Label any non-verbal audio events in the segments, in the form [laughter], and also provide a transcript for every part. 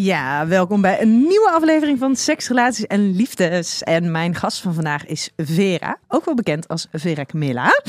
Ja, welkom bij een nieuwe aflevering van Seks, Relaties en Liefdes. En mijn gast van vandaag is Vera, ook wel bekend als Vera Camilla.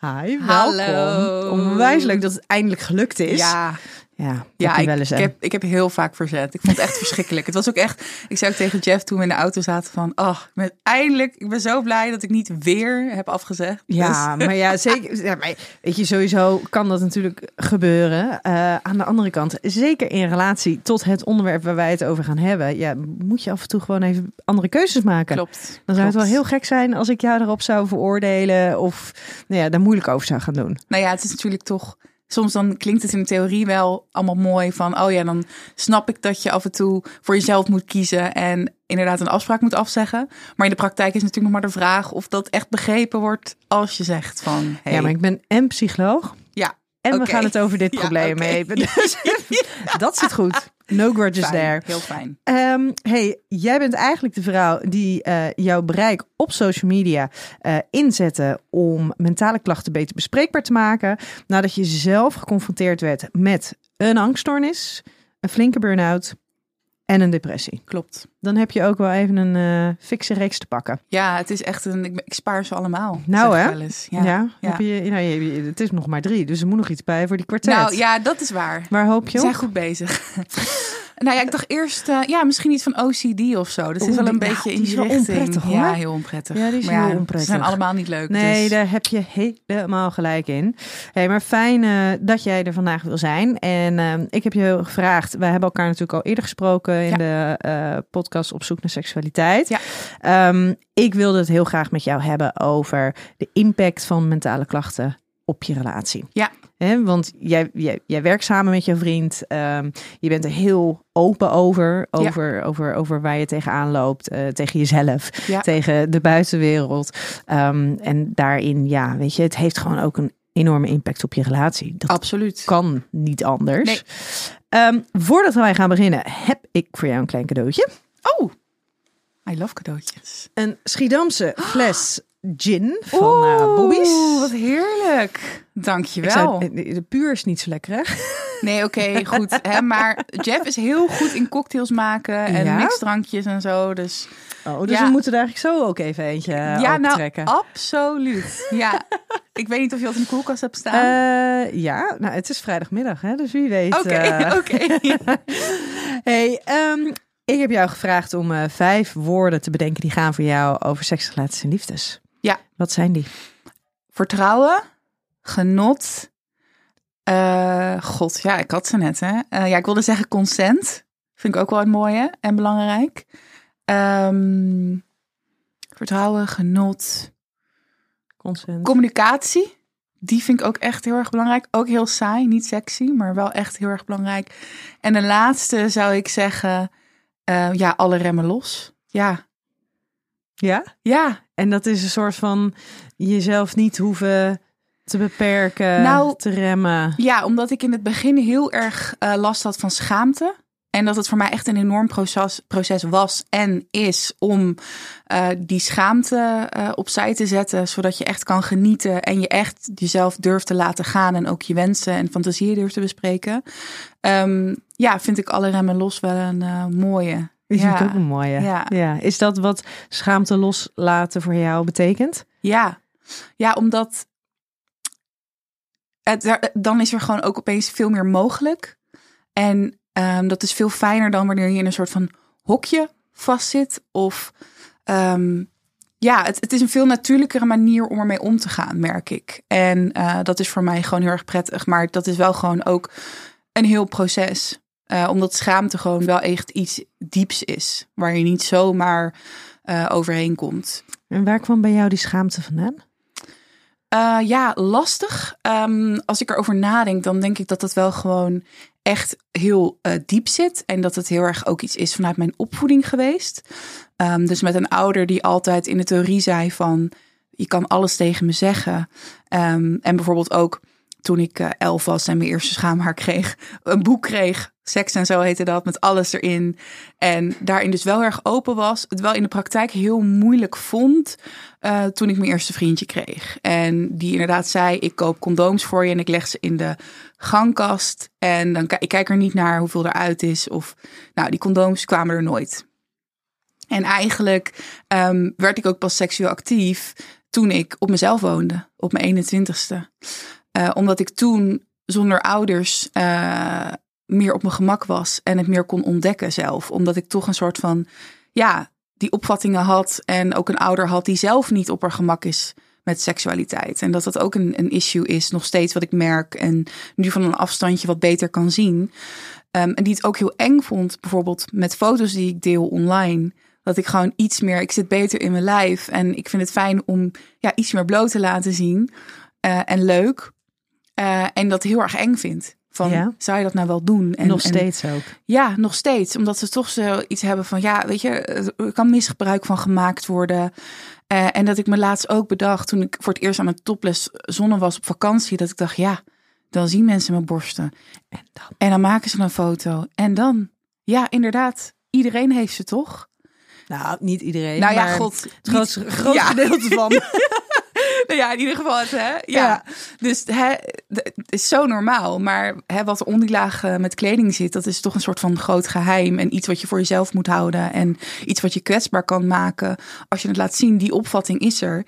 Hi, welkom. Hallo. Onwijs leuk dat het eindelijk gelukt is. Ja, ja, ja ik, wel eens, ik, heb, ik heb heel vaak verzet. Ik vond het echt [laughs] verschrikkelijk. Het was ook echt, ik zei ook tegen Jeff toen we in de auto zaten van, oh, ik ben eindelijk, ik ben zo blij dat ik niet weer heb afgezegd. Ja, Dus- [laughs] maar ja, zeker. Ja, maar weet je, sowieso kan dat natuurlijk gebeuren. Eh, aan de andere kant, zeker in relatie tot het onderwerp waar wij het over gaan hebben, ja, moet je af en toe gewoon even andere keuzes maken. klopt. Dan zou het wel heel gek zijn als ik jou erop zou veroordelen of nou ja, daar moeilijk over zou gaan doen. Nou ja, het is natuurlijk toch, soms dan klinkt het in de theorie wel allemaal mooi van, oh ja, dan snap ik dat je af en toe voor jezelf moet kiezen en inderdaad een afspraak moet afzeggen. Maar in de praktijk is natuurlijk nog maar de vraag of dat echt begrepen wordt als je zegt van, hey, Ja, maar ik ben en psycholoog ja, en we gaan het over dit [laughs] Ja, probleem hebben. [laughs] Dus [laughs] dat zit goed. No grudges fijn, there. heel fijn. Ehm, hey, jij bent eigenlijk de vrouw die eh, jouw bereik op social media eh inzette om mentale klachten beter bespreekbaar te maken. Nadat je zelf geconfronteerd werd met een angststoornis, een flinke burn-out en een depressie. Klopt. Dan heb je ook wel even een eh fikse reeks te pakken. Ja, het is echt een. Ik, ik spaar ze allemaal. Nou, hè? Ja, Ja. ja. Heb je, nou, je, het is nog maar drie, dus er moet nog iets bij voor die kwartet. Nou ja, dat is waar. Waar hoop We je zijn op? goed bezig. [laughs] nou ja, ik dacht eerst, eh, ja, misschien iets van OCD of zo. Dat is wel een die- beetje ja, in die is die wel richting. onprettig, hoor. Ja, heel onprettig. Ja, die is Maar heel Ze onprettig. zijn allemaal niet leuk. Nee, dus- daar heb je helemaal gelijk in. Hey, maar fijn eh, dat jij er vandaag wil zijn. En ik heb je gevraagd, wij hebben elkaar natuurlijk al eerder gesproken in de eh, podcast Op zoek naar seksualiteit. Ja. Ehm, ik wilde het heel graag met jou hebben over de impact van mentale klachten op je relatie. Ja. Want jij, jij, jij werkt samen met je vriend. ehm, je bent er heel open over. Over, over, over waar je tegenaan loopt. eh, tegen jezelf. Ja. Tegen de buitenwereld. Ehm, en daarin, ja, weet je, het heeft gewoon ook een enorme impact op je relatie. Dat Absoluut. kan niet anders. Nee. Ehm, voordat wij gaan beginnen, heb ik voor jou een klein cadeautje. Oh, I love cadeautjes. Een Schiedamse [gasps] fles gin van eh Bobby's. Oeh, wat heerlijk. Dankjewel. zou, de, de puur is niet zo lekker, hè? [laughs] Nee, oké, goed. Hè, maar Jeff is heel goed in cocktails maken en Ja? mixdrankjes en zo. Dus Oh, dus Ja. we moeten er eigenlijk zo ook even eentje uh, ja, nou, absoluut. Ja, [laughs] ik weet niet of je dat in de koelkast hebt staan. Eh, ja, nou, het is vrijdagmiddag, hè, dus wie weet. Oké, eh, [laughs] oké. Hey, ehm, ik heb jou gevraagd om eh, vijf woorden te bedenken die gaan voor jou over seks, relaties en liefdes. Ja. Wat zijn die? Vertrouwen, genot. eh, God, ja, ik had ze net, hè. Eh, ja, ik wilde zeggen consent. Vind ik ook wel een mooie en belangrijk. Ehm, vertrouwen, genot. Consent. Communicatie. Die vind ik ook echt heel erg belangrijk. Ook heel saai, niet sexy, maar wel echt heel erg belangrijk. En de laatste zou ik zeggen, eh, ja, alle remmen los. Ja, ja? ja, En dat is een soort van jezelf niet hoeven te beperken, Nou, te remmen. Ja, omdat ik in het begin heel erg eh, last had van schaamte. En dat het voor mij echt een enorm proces, proces was en is om eh, die schaamte opzij te zetten. Zodat je echt kan genieten en je echt jezelf durft te laten gaan. En ook je wensen en fantasieën durft te bespreken. Ehm, ja, vind ik alle remmen los wel een eh, mooie. Die ja. ook een mooie. Ja. Is dat wat schaamte loslaten voor jou betekent? Ja, ja omdat het, er- dan is er gewoon ook opeens veel meer mogelijk. En ehm, dat is veel fijner dan wanneer je in een soort van hokje vastzit. Of ehm, ja, het, het is een veel natuurlijkere manier om ermee om te gaan, merk ik. En uh, dat is voor mij gewoon heel erg prettig. Maar dat is wel gewoon ook een heel proces. Uh, omdat schaamte gewoon wel echt iets dieps is. Waar je niet zomaar uh, overheen komt. En waar kwam bij jou die schaamte vandaan? Uh, ja, lastig. Um, als ik erover nadenk, dan denk ik dat het wel gewoon echt heel uh, diep zit. En dat het heel erg ook iets is vanuit mijn opvoeding geweest. Um, dus met een ouder die altijd in de theorie zei van... je kan alles tegen me zeggen. Um, en bijvoorbeeld ook toen ik elf was en mijn eerste schaamhaar kreeg... een boek kreeg Seks en zo heette dat, met alles erin. En daarin dus wel erg open was. Het wel in de praktijk heel moeilijk vond uh, toen ik mijn eerste vriendje kreeg. En die inderdaad zei, ik koop condooms voor je en ik leg ze in de gangkast. En dan ik kijk er niet naar hoeveel eruit is. Of, nou, die condooms kwamen er nooit. En eigenlijk um, werd ik ook pas seksueel actief toen ik op mezelf woonde, op mijn 21ste. Uh, omdat ik toen zonder ouders... Uh, meer op mijn gemak was en het meer kon ontdekken zelf. Omdat ik toch een soort van, ja, die opvattingen had en ook een ouder had die zelf niet op haar gemak is met seksualiteit. En dat dat ook een, een issue is, nog steeds wat ik merk en nu van een afstandje wat beter kan zien. Um, en die het ook heel eng vond, bijvoorbeeld met foto's die ik deel online. Dat ik gewoon iets meer, ik zit beter in mijn lijf en ik vind het fijn om ja, iets meer bloot te laten zien. Uh, en leuk. Uh, en dat heel erg eng vind. Van, ja. zou je dat nou wel doen? En, nog steeds en, ook. Ja, nog steeds. Omdat ze toch zoiets hebben van, ja, weet je, er kan misgebruik van gemaakt worden. Uh, en dat ik me laatst ook bedacht, toen ik voor het eerst aan mijn topless zonne was op vakantie, dat ik dacht, ja, dan zien mensen mijn borsten. En dan, en dan maken ze een foto. En dan, ja, inderdaad, iedereen heeft ze toch? Nou, niet iedereen. Nou ja, god. Het grootste, grootste ja. gedeelte van. [laughs] [laughs] nou ja, in ieder geval het, hè? Ja. ja. Dus hè, het is zo normaal. Maar hè, wat er onder die laag met kleding zit, dat is toch een soort van groot geheim. En iets wat je voor jezelf moet houden. En iets wat je kwetsbaar kan maken. Als je het laat zien, die opvatting is er.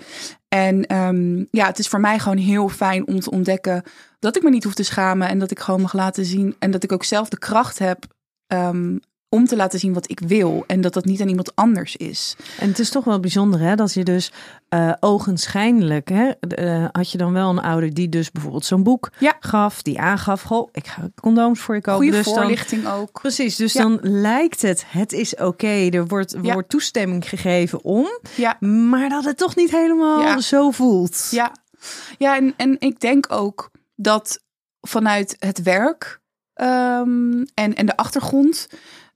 En um, ja, het is voor mij gewoon heel fijn om te ontdekken dat ik me niet hoef te schamen. En dat ik gewoon mag laten zien. En dat ik ook zelf de kracht heb um, om te laten zien wat ik wil en dat dat niet aan iemand anders is. En het is toch wel bijzonder hè, dat je dus uh, ogenschijnlijk, hè, uh, had je dan wel een ouder die dus bijvoorbeeld zo'n boek ja. gaf, die aangaf, goh, ik ga condooms voor je kopen. Goede dus voorlichting dan, ook. Precies, dus ja. dan lijkt het, het is oké, okay, er wordt, ja. wordt toestemming gegeven om, ja. maar dat het toch niet helemaal zo voelt. Ja, ja en, en ik denk ook dat vanuit het werk um, en, en de achtergrond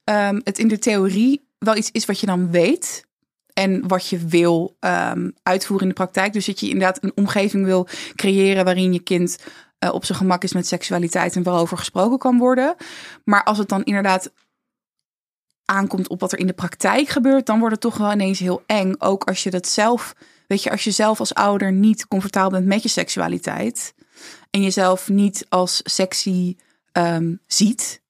um, het in de theorie wel iets is wat je dan weet. En wat je wil um, uitvoeren in de praktijk. Dus dat je inderdaad een omgeving wil creëren waarin je kind uh, op zijn gemak is met seksualiteit en waarover gesproken kan worden. Maar als het dan inderdaad aankomt op wat er in de praktijk gebeurt, dan wordt het toch wel ineens heel eng. Ook als je dat zelf, weet je, als je zelf als ouder niet comfortabel bent met je seksualiteit. En jezelf niet als sexy um, ziet.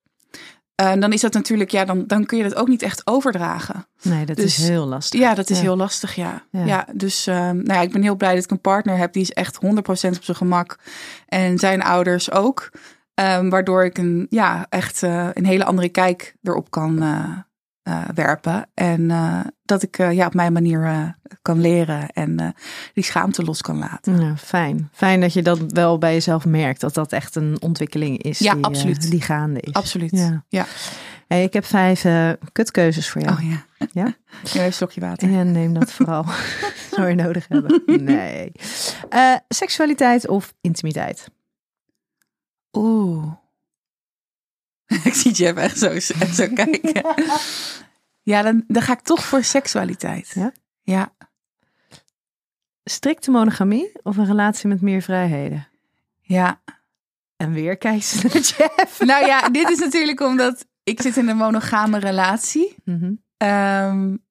Uh, dan is dat natuurlijk, ja, dan, dan kun je dat ook niet echt overdragen. Nee, dat dus, is heel lastig. Ja, dat is ja. heel lastig, ja. Ja, ja dus uh, nou ja, ik ben heel blij dat ik een partner heb die is echt 100% op zijn gemak. En zijn ouders ook. Um, waardoor ik een, ja, echt uh, een hele andere kijk erop kan uh, werpen. En uh, dat ik uh, ja, op mijn manier kan leren en die schaamte los kan laten. Ja, fijn. Fijn dat je dat wel bij jezelf merkt. Dat dat echt een ontwikkeling is ja, die, absoluut. die gaande is. Absoluut. Ja. ja. Hey, ik heb vijf kutkeuzes voor jou. Oh ja. Ja? [laughs] Ja, een slokje water. Ja, neem dat vooral. [laughs] Zou je nodig hebben. Nee. seksualiteit of intimiteit? Oeh. [laughs] ik zie Jeff echt zo, echt zo [laughs] kijken. Ja, dan, dan ga ik toch voor seksualiteit. Ja? Ja. Strikte monogamie of een relatie met meer vrijheden? Ja. En weer kijken ze naar Jeff. Nou ja, dit is natuurlijk omdat ik zit in een monogame relatie. Mm -hmm. um,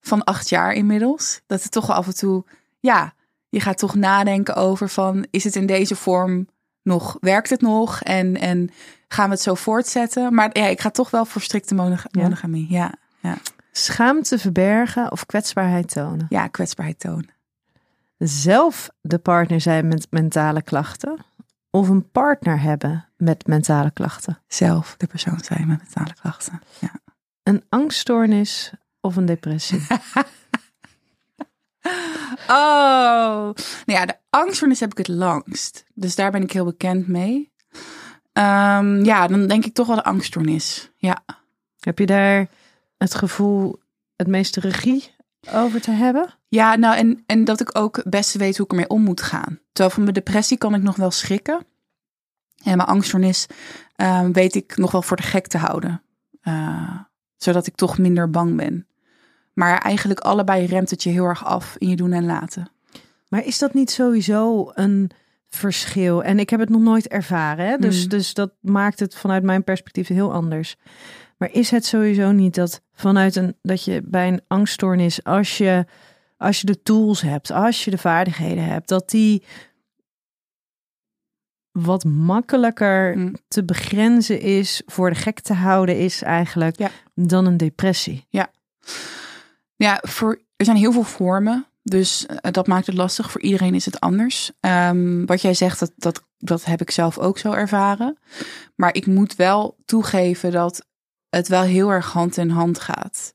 van acht jaar inmiddels. Dat het toch wel af en toe, ja, je gaat toch nadenken over van, is het in deze vorm nog, werkt het nog? En, en gaan we het zo voortzetten? Maar ja, ik ga toch wel voor strikte monog monogamie. Ja. ja. Schaamte verbergen of kwetsbaarheid tonen? Ja, kwetsbaarheid tonen. Zelf de partner zijn met mentale klachten of een partner hebben met mentale klachten? Zelf de persoon zijn met mentale klachten. Ja. Een angststoornis of een depressie? [laughs] Oh, nou ja, de angststoornis heb ik het langst. Dus daar ben ik heel bekend mee. Ehm, ja, dan denk ik toch wel de angststoornis. Ja. Heb je daar het gevoel het meeste regie over te hebben? Ja, nou en, en dat ik ook best weet hoe ik ermee om moet gaan. Terwijl van mijn depressie kan ik nog wel schrikken. En mijn angststoornis ehm, weet ik nog wel voor de gek te houden. Uh, zodat ik toch minder bang ben. Maar eigenlijk allebei remt het je heel erg af in je doen en laten. Maar is dat niet sowieso een verschil? En ik heb het nog nooit ervaren. Hè? Dus, Hmm. dus dat maakt het vanuit mijn perspectief heel anders. Maar is het sowieso niet dat vanuit een dat je bij een angststoornis, als je, als je de tools hebt, als je de vaardigheden hebt, dat die wat makkelijker Mm. te begrenzen is, voor de gek te houden is eigenlijk, Ja. dan een depressie. Ja, voor, er zijn heel veel vormen. Dus eh, dat maakt het lastig. Voor iedereen is het anders. Ehm, wat jij zegt, dat, dat, dat heb ik zelf ook zo ervaren. Maar ik moet wel toegeven dat het wel heel erg hand in hand gaat.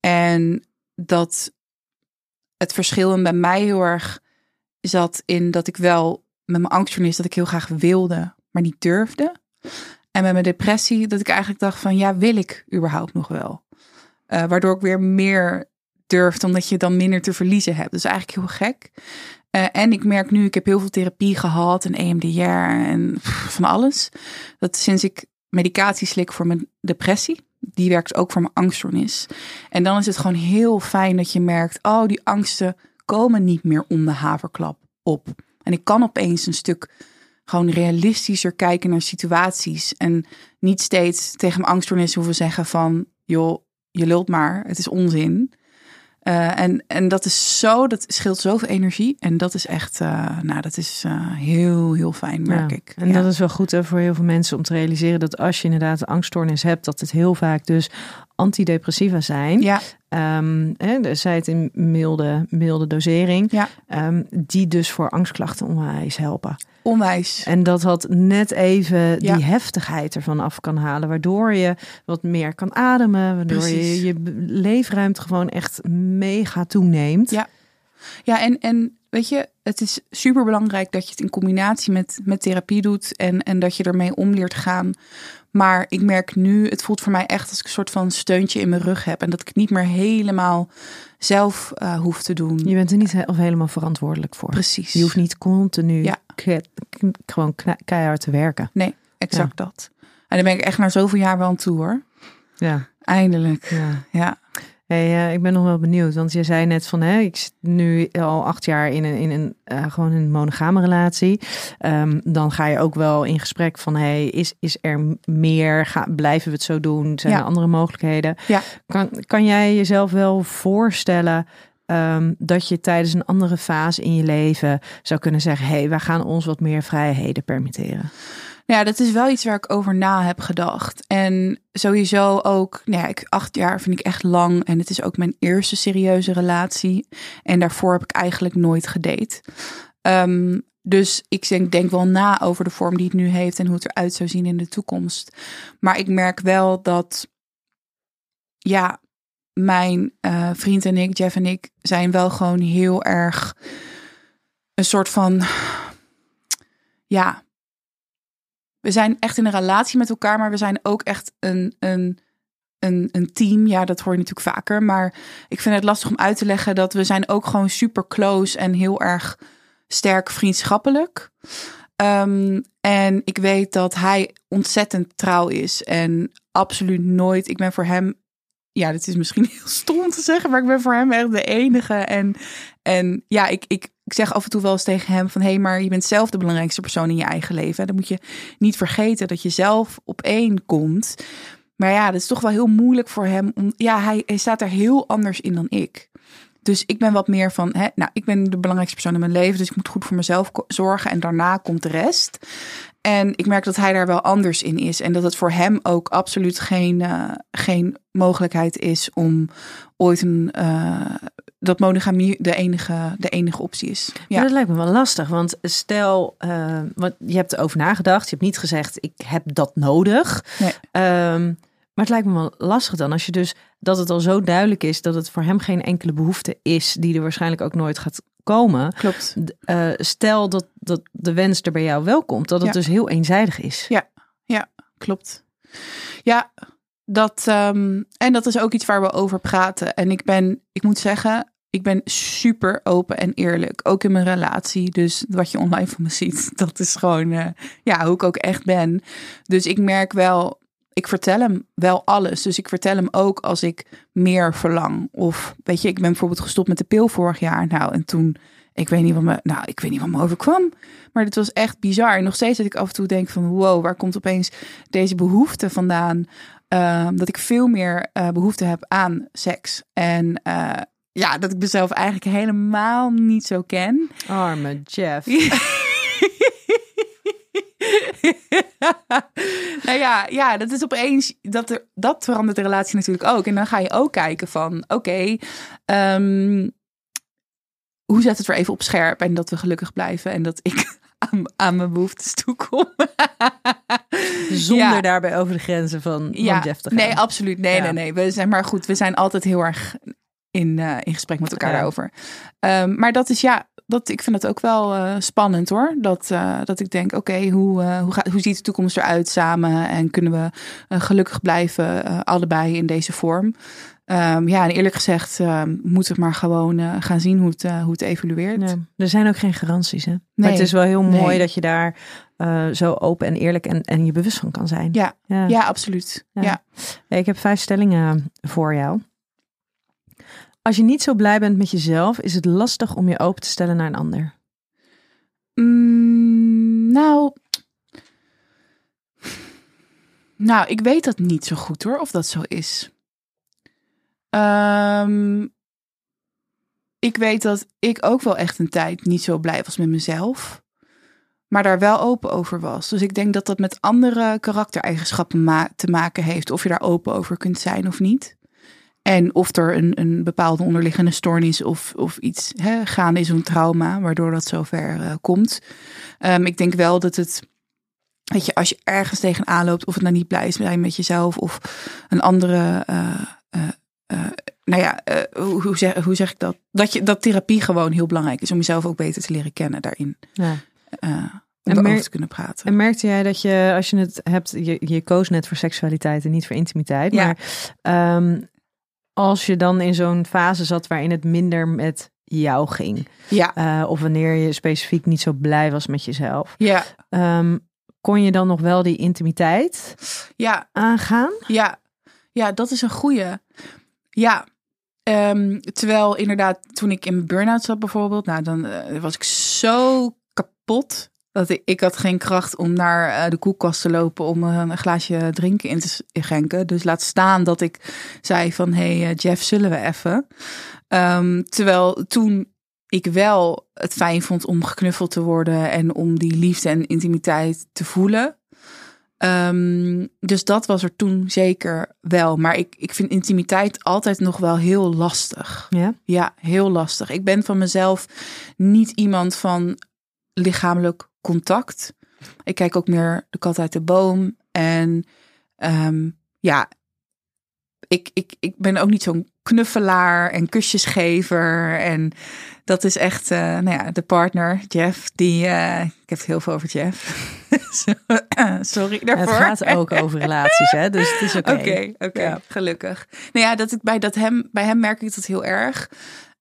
En dat het verschil bij mij heel erg zat in dat ik wel met mijn angststoornis dat ik heel graag wilde, maar niet durfde. En met mijn depressie dat ik eigenlijk dacht van ja, wil ik überhaupt nog wel? Eh, waardoor ik weer meer durfde, omdat je dan minder te verliezen hebt. Dus eigenlijk heel gek. Eh, en ik merk nu, ik heb heel veel therapie gehad en EMDR en van alles. Dat sinds ik medicatie slik voor mijn depressie, die werkt ook voor mijn angststoornis. En dan is het gewoon heel fijn dat je merkt, oh, die angsten komen niet meer om de haverklap op. En ik kan opeens een stuk gewoon realistischer kijken naar situaties. En niet steeds tegen mijn angststoornis hoeven zeggen van, joh, je lult maar, het is onzin. Uh, en, en dat is zo, dat scheelt zoveel energie. En dat is echt, uh, nou, dat is uh, heel, heel fijn, merk Ja, ik. En Ja. dat is wel goed hè, voor heel veel mensen om te realiseren dat als je inderdaad een angststoornis hebt, dat het heel vaak dus antidepressiva zijn. Ja, Ehm, hè, zij het in milde, milde dosering, ja, ehm, die dus voor angstklachten onwijs helpen. onwijs. En dat dat net even die heftigheid ervan af kan halen, waardoor je wat meer kan ademen, waardoor Precies. je je leefruimte gewoon echt mega toeneemt. Ja. Ja, en, en weet je, het is super belangrijk dat je het in combinatie met, met therapie doet en, en dat je ermee om leert gaan. Maar ik merk nu, het voelt voor mij echt als ik een soort van steuntje in mijn rug heb. En dat ik het niet meer helemaal zelf eh, hoef te doen. Je bent er niet he- of helemaal verantwoordelijk voor. Precies. Je hoeft niet continu Ja. gewoon keihard te werken. Nee, exact dat. En dan ben ik echt na zoveel jaar wel aan toe hoor. Ja. Eindelijk. ja. Ja. Hey, eh, ik ben nog wel benieuwd, want je zei net van, hè, ik zit nu al acht jaar in een, in een eh, gewoon een monogame relatie. Ehm, dan ga je ook wel in gesprek van, hey, is, is er meer? Ga, blijven we het zo doen? Zijn Ja. er andere mogelijkheden? Ja. Kan, kan jij jezelf wel voorstellen ehm, dat je tijdens een andere fase in je leven zou kunnen zeggen, hey, wij gaan ons wat meer vrijheden permitteren? Ja, dat is wel iets waar ik over na heb gedacht. En sowieso ook, nou ja, ik, acht jaar vind ik echt lang. En het is ook mijn eerste serieuze relatie. En daarvoor heb ik eigenlijk nooit gedate. Ehm, dus ik denk, denk wel na over de vorm die het nu heeft en hoe het eruit zou zien in de toekomst. Maar ik merk wel dat, ja, mijn eh, vriend en ik, Jeff en ik, zijn wel gewoon heel erg een soort van, ja, we zijn echt in een relatie met elkaar, maar we zijn ook echt een, een, een, een team. Ja, dat hoor je natuurlijk vaker. Maar ik vind het lastig om uit te leggen dat we zijn ook gewoon super close en heel erg sterk vriendschappelijk. Um, en ik weet dat hij ontzettend trouw is en absoluut nooit. Ik ben voor hem, ja, dit is misschien [laughs] heel stom om te zeggen, maar ik ben voor hem echt de enige. En, en ja, ik, ik, ik zeg af en toe wel eens tegen hem van hé, hey, maar je bent zelf de belangrijkste persoon in je eigen leven. Dan moet je niet vergeten dat je zelf op één komt. Maar ja, dat is toch wel heel moeilijk voor hem. Ja, hij, hij staat er heel anders in dan ik. Dus ik ben wat meer van, hè, nou, ik ben de belangrijkste persoon in mijn leven, dus ik moet goed voor mezelf zorgen en daarna komt de rest. En ik merk dat hij daar wel anders in is en dat het voor hem ook absoluut geen, uh, geen mogelijkheid is om ooit een, uh, dat monogamie de enige, de enige optie is. Ja. Maar dat lijkt me wel lastig, want stel, uh, want je hebt erover nagedacht, je hebt niet gezegd, ik heb dat nodig. Nee. Um, Maar het lijkt me wel lastig dan als je dus dat het al zo duidelijk is dat het voor hem geen enkele behoefte is, die er waarschijnlijk ook nooit gaat komen. Klopt. Eh, stel dat, dat de wens er bij jou wel komt, dat het Ja. dus heel eenzijdig is. Ja. Klopt. Ja, dat, ehm, en dat is ook iets waar we over praten. En ik ben, ik moet zeggen, ik ben super open en eerlijk. Ook in mijn relatie. Dus wat je online van me ziet, [laughs] dat is gewoon eh, ja, hoe ik ook echt ben. Dus ik merk wel, ik vertel hem wel alles. Dus ik vertel hem ook als ik meer verlang. Of weet je, ik ben bijvoorbeeld gestopt met de pil vorig jaar. Nou, en toen, ik weet niet wat me, nou, ik weet niet wat me overkwam. Maar dit was echt bizar. En nog steeds dat ik af en toe denk van, wow, waar komt opeens deze behoefte vandaan? Ehm, dat ik veel meer eh, behoefte heb aan seks. En eh, ja, dat ik mezelf eigenlijk helemaal niet zo ken. Arme Jeff. [laughs] [laughs] nou ja, ja, dat is opeens, dat, er, dat verandert de relatie natuurlijk ook. En dan ga je ook kijken van, oké, ehm, hoe zet het er even op scherp en dat we gelukkig blijven en dat ik [laughs] aan, aan mijn behoeftes toekom. [laughs] Zonder Ja. daarbij over de grenzen van, van ja, Jeff te gaan. nee, absoluut. Nee, Ja. nee, nee. We zijn maar goed. We zijn altijd heel erg in, eh, in gesprek met elkaar daarover. Ehm, maar dat is ja, dat, ik vind dat ook wel eh, spannend hoor. Dat, eh, dat ik denk, oké, hoe, eh, hoe, gaat, hoe ziet de toekomst eruit samen? En kunnen we gelukkig blijven, allebei in deze vorm? Ehm, ja, en eerlijk gezegd ehm, moeten we maar gewoon gaan zien hoe het, hoe het evolueert. Er zijn ook geen garanties. Hè? Maar Nee. het is wel heel mooi Nee. dat je daar zo open en eerlijk en, en je bewust van kan zijn. Ja, ja. Ja, absoluut. Ja, Ik heb vijf stellingen voor jou. Als je niet zo blij bent met jezelf, is het lastig om je open te stellen naar een ander. Mm, nou. Nou, ik weet dat niet zo goed hoor, of dat zo is. Ehm, ik weet dat ik ook wel echt een tijd niet zo blij was met mezelf. Maar daar wel open over was. Dus ik denk dat dat met andere karaktereigenschappen te maken heeft. Of je daar open over kunt zijn of niet. En of er een, een bepaalde onderliggende stoornis of, of iets hè, gaande is, een trauma, waardoor dat zover eh, komt. Ehm, ik denk wel dat het, weet je, als je ergens tegenaan loopt, of het nou niet blij is zijn met jezelf of een andere, eh, eh, nou ja, hoe, hoe, zeg, hoe zeg ik dat? Dat, je, dat therapie gewoon heel belangrijk is om jezelf ook beter te leren kennen daarin. Ja. En om erover mer- te kunnen praten. En merkte jij dat je, als je het hebt, je, je koos net voor seksualiteit en niet voor intimiteit. Ja. Maar ehm, als je dan in zo'n fase zat waarin het minder met jou ging, ja, eh, of wanneer je specifiek niet zo blij was met jezelf, ja, ehm, kon je dan nog wel die intimiteit ja. aangaan? Ja, ja, dat is een goeie. Ja, ehm, terwijl inderdaad toen ik in mijn burn-out zat bijvoorbeeld, nou dan eh, was ik zo kapot dat ik, ik had geen kracht om naar eh, de koelkast te lopen om eh, een glaasje drinken in te schenken. Dus laat staan dat ik zei van, hey eh, Jeff, zullen we even? Ehm, terwijl toen ik wel het fijn vond om geknuffeld te worden en om die liefde en intimiteit te voelen. Ehm, dus dat was er toen zeker wel. Maar ik, ik vind intimiteit altijd nog wel heel lastig. Ja. Ja, heel lastig. Ik ben van mezelf niet iemand van lichamelijk contact. Ik kijk ook meer de kat uit de boom. En ehm, ja, ik, ik, ik ben ook niet zo'n knuffelaar en kusjesgever. En dat is echt, eh, nou ja, de partner, Jeff, die, eh, ik heb het heel veel over Jeff. [laughs] Sorry daarvoor. Het gaat ook over relaties, hè? Dus het is oké. Oké, oké, Ja. gelukkig. Nou ja, dat ik bij, dat hem, bij hem merk ik dat heel erg.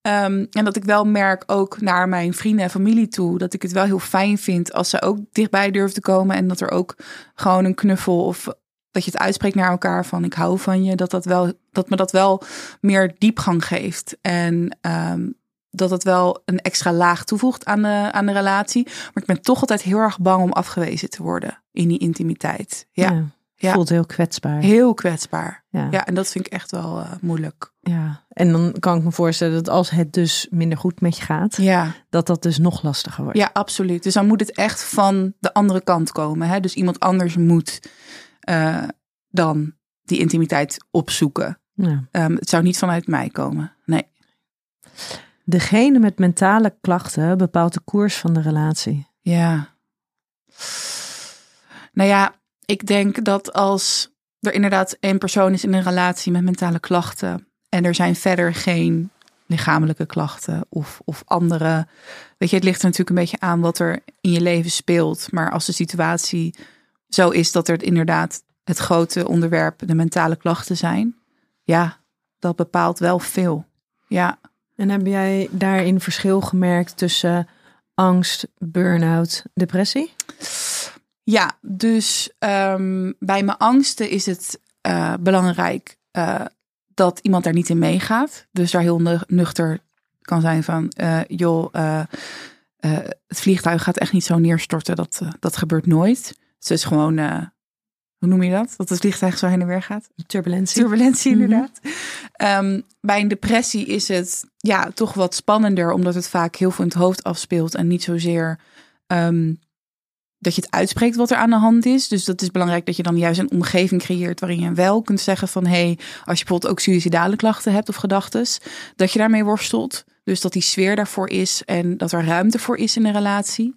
Ehm, en dat ik wel merk ook naar mijn vrienden en familie toe, dat ik het wel heel fijn vind als ze ook dichtbij durven te komen en dat er ook gewoon een knuffel of dat je het uitspreekt naar elkaar van ik hou van je, dat dat wel dat me dat wel meer diepgang geeft en ehm, dat het wel een extra laag toevoegt aan de, aan de relatie. Maar ik ben toch altijd heel erg bang om afgewezen te worden in die intimiteit. Ja. Ja. Voelt heel kwetsbaar. heel kwetsbaar. Ja. Ja, en dat vind ik echt wel eh, moeilijk. ja. En dan kan ik me voorstellen dat als het dus minder goed met je gaat, Ja, dat dat dus nog lastiger wordt. ja, absoluut. Dus dan moet het echt van de andere kant komen. Hè? Dus iemand anders moet eh, dan die intimiteit opzoeken. Ja. Ehm, het zou niet vanuit mij komen. Nee. Degene met mentale klachten bepaalt de koers van de relatie. Ja. Nou ja, ik denk dat als er inderdaad een persoon is in een relatie met mentale klachten en er zijn verder geen lichamelijke klachten of, of andere. Weet je, het ligt er natuurlijk een beetje aan wat er in je leven speelt. Maar als de situatie zo is dat er inderdaad het grote onderwerp de mentale klachten zijn, ja, dat bepaalt wel veel. Ja. En heb jij daarin verschil gemerkt tussen angst, burn-out, depressie? Ja, dus um, bij mijn angsten is het uh, belangrijk uh, dat iemand daar niet in meegaat. Dus daar heel nuchter kan zijn van, uh, joh, het vliegtuig gaat echt niet zo neerstorten. Dat, dat gebeurt nooit. Het is gewoon hoe noem je dat? Dat het vliegtuig zo heen en weer gaat? Turbulentie. Turbulentie, mhm. inderdaad. um, bij een depressie is het ja, toch wat spannender, omdat het vaak heel veel in het hoofd afspeelt en niet zozeer um, dat je het uitspreekt wat er aan de hand is. Dus dat is belangrijk dat je dan juist een omgeving creëert waarin je wel kunt zeggen van hé, hey, als je bijvoorbeeld ook suïcidale klachten hebt of gedachten, dat je daarmee worstelt. Dus dat die sfeer daarvoor is en dat er ruimte voor is in een relatie.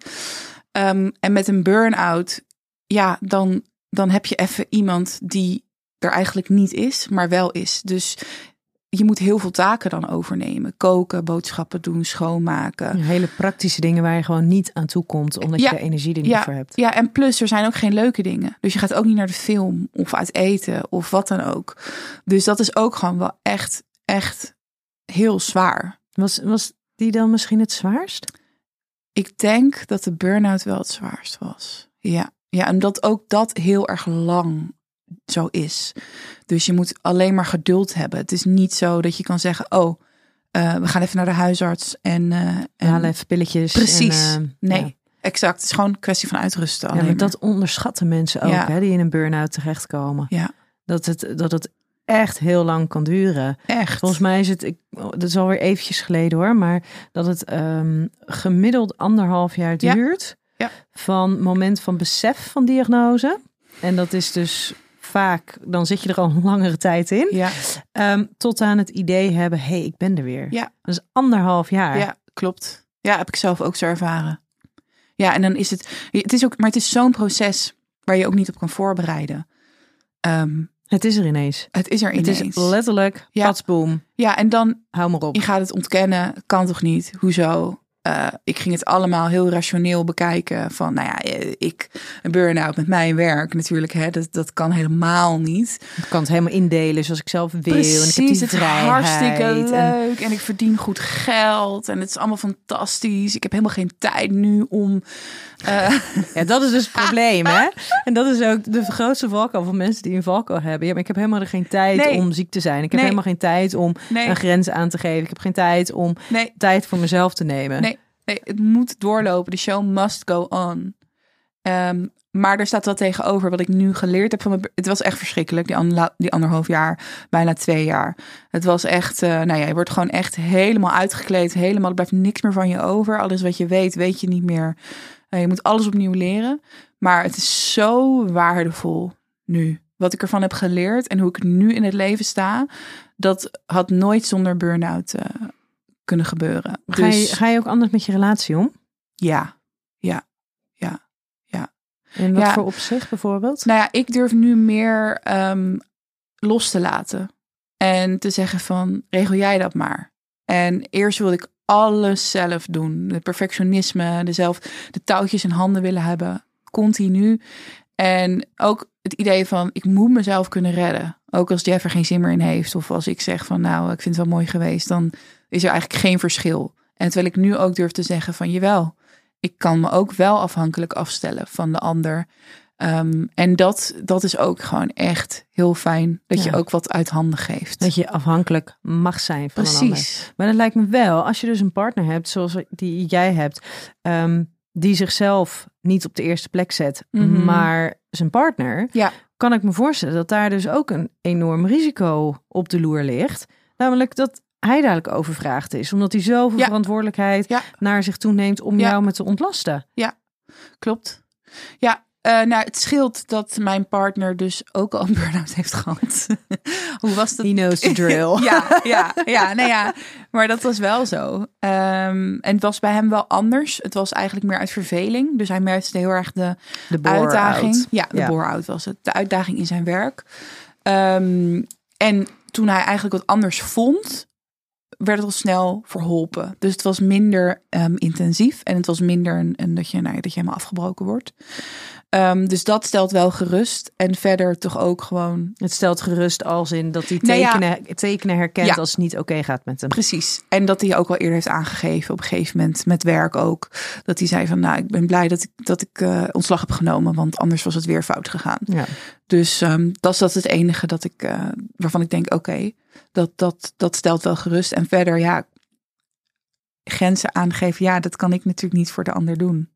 Um, en met een burn-out, ja, dan dan heb je even iemand die er eigenlijk niet is, maar wel is. Dus je moet heel veel taken dan overnemen. Koken, boodschappen doen, schoonmaken. Hele praktische dingen waar je gewoon niet aan toe komt, omdat je de energie er niet ja, voor hebt. Ja, en plus er zijn ook geen leuke dingen. Dus je gaat ook niet naar de film of uit eten of wat dan ook. Dus dat is ook gewoon wel echt, echt heel zwaar. Was, was die dan misschien het zwaarst? Ik denk dat de burn-out wel het zwaarst was. Ja. Ja, en dat ook dat heel erg lang zo is. Dus je moet alleen maar geduld hebben. Het is niet zo dat je kan zeggen: Oh, uh, we gaan even naar de huisarts en. Uh, en halen even pilletjes. Precies. En, uh, nee. Exact. Het is gewoon een kwestie van uitrusten. Ja, maar dat onderschatten mensen ook, ja. hè, die in een burn-out terechtkomen. Ja. Dat het, dat het echt heel lang kan duren. Echt. Volgens mij is het, ik, dat is alweer eventjes geleden hoor, maar dat het um, gemiddeld anderhalf jaar duurt. Ja. Van moment van besef van diagnose. En dat is dus vaak, dan zit je er al een langere tijd in. Ja. Um, tot aan het idee hebben, hé, hey, ik ben er weer. Ja. Dat is anderhalf jaar. Ja, klopt. Ja, heb ik zelf ook zo ervaren. Ja, en dan is het, het is ook, maar het is zo'n proces waar je ook niet op kan voorbereiden. Um, het is er ineens. Het is er ineens. Het is letterlijk, ja. patsboom. Ja, en dan... Hou maar op. Je gaat het ontkennen. Kan toch niet? Hoezo? Uh, ik ging het allemaal heel rationeel bekijken. Van, nou ja, eh, ik een burn-out met mijn werk natuurlijk. Hè, dat, dat kan helemaal niet. Ik kan het helemaal indelen zoals ik zelf wil. Precies, en ik heb die het vrijheid. hartstikke leuk. En... en... ik verdien goed geld. En het is allemaal fantastisch. Ik heb helemaal geen tijd nu om... Uh... [laughs] Ja, dat is dus het probleem, hè? [laughs] En dat is ook de grootste valkuil van mensen die een valkuil hebben. Ja, maar ik heb helemaal geen tijd Nee. om ziek te zijn. Ik heb Nee. helemaal geen tijd om Nee. een grens aan te geven. Ik heb geen tijd om tijd voor mezelf te nemen. Nee, het moet doorlopen. De show must go on. Ehm, maar er staat wat tegenover wat ik nu geleerd heb van. Het was echt verschrikkelijk, die, ander, die anderhalf jaar, bijna twee jaar. Het was echt, eh, nou ja, je wordt gewoon echt helemaal uitgekleed. Helemaal, blijft niks meer van je over. Alles wat je weet, weet je niet meer. Eh, je moet alles opnieuw leren. Maar het is zo waardevol nu. Wat ik ervan heb geleerd en hoe ik nu in het leven sta... dat had nooit zonder burn-out eh, kunnen gebeuren. Ga, je, Dus ga je ook anders met je relatie om? ja, ja, ja. In wat Ja. voor opzicht bijvoorbeeld? Nou ja, ik durf nu meer ehm, los te laten. En te zeggen van, regel jij dat maar. En eerst wilde ik alles zelf doen. De perfectionisme, de, zelf, de touwtjes in handen willen hebben. Continu. En ook het idee van, ik moet mezelf kunnen redden. Ook als Jeff er geen zin meer in heeft. Of als ik zeg van, nou, ik vind het wel mooi geweest. Dan is er eigenlijk geen verschil. En terwijl ik nu ook durf te zeggen van, jawel. Ik kan me ook wel afhankelijk afstellen van de ander. Ehm, en dat, dat is ook gewoon echt heel fijn. Dat je ook wat uit handen geeft. Dat je afhankelijk mag zijn van een ander. Precies. Maar dat lijkt me wel, als je dus een partner hebt zoals die jij hebt, ehm, die zichzelf niet op de eerste plek zet, Mhm. maar zijn partner, Ja. kan ik me voorstellen dat daar dus ook een enorm risico op de loer ligt. Namelijk dat hij dadelijk overvraagd is, omdat hij zoveel Ja. verantwoordelijkheid Ja. naar zich toe neemt om Ja. jou met te ontlasten. Klopt. Ja, Uh, nou, het scheelt dat mijn partner dus ook al een burn-out heeft gehad. [laughs] Hoe was dat? He knows the drill. [laughs] ja, ja, ja, [laughs] nee, ja. Maar dat was wel zo. Um, en het was bij hem wel anders. Het was eigenlijk meer uit verveling. Dus hij merkte heel erg de, De uitdaging. Ja, de Ja. bore-out was het. De uitdaging in zijn werk. Um, en toen hij eigenlijk wat anders vond, werd het al snel verholpen. Dus het was minder um, intensief en het was minder een, een dat, je, nou, dat je helemaal afgebroken wordt. Um, dus dat stelt wel gerust. En verder toch ook gewoon. Het stelt gerust als in dat hij Nou ja. tekenen, tekenen herkent Ja. als het niet oké gaat met hem. Precies. En dat hij ook al eerder heeft aangegeven op een gegeven moment met werk ook. Dat hij zei van nou, ik ben blij dat ik, dat ik uh, ontslag heb genomen, want anders was het weer fout gegaan. Ja. Dus um, dat is dat het enige dat ik, uh, waarvan ik denk, oké, okay, dat, dat, dat stelt wel gerust. En verder, ja, grenzen aangeven, ja, dat kan ik natuurlijk niet voor de ander doen.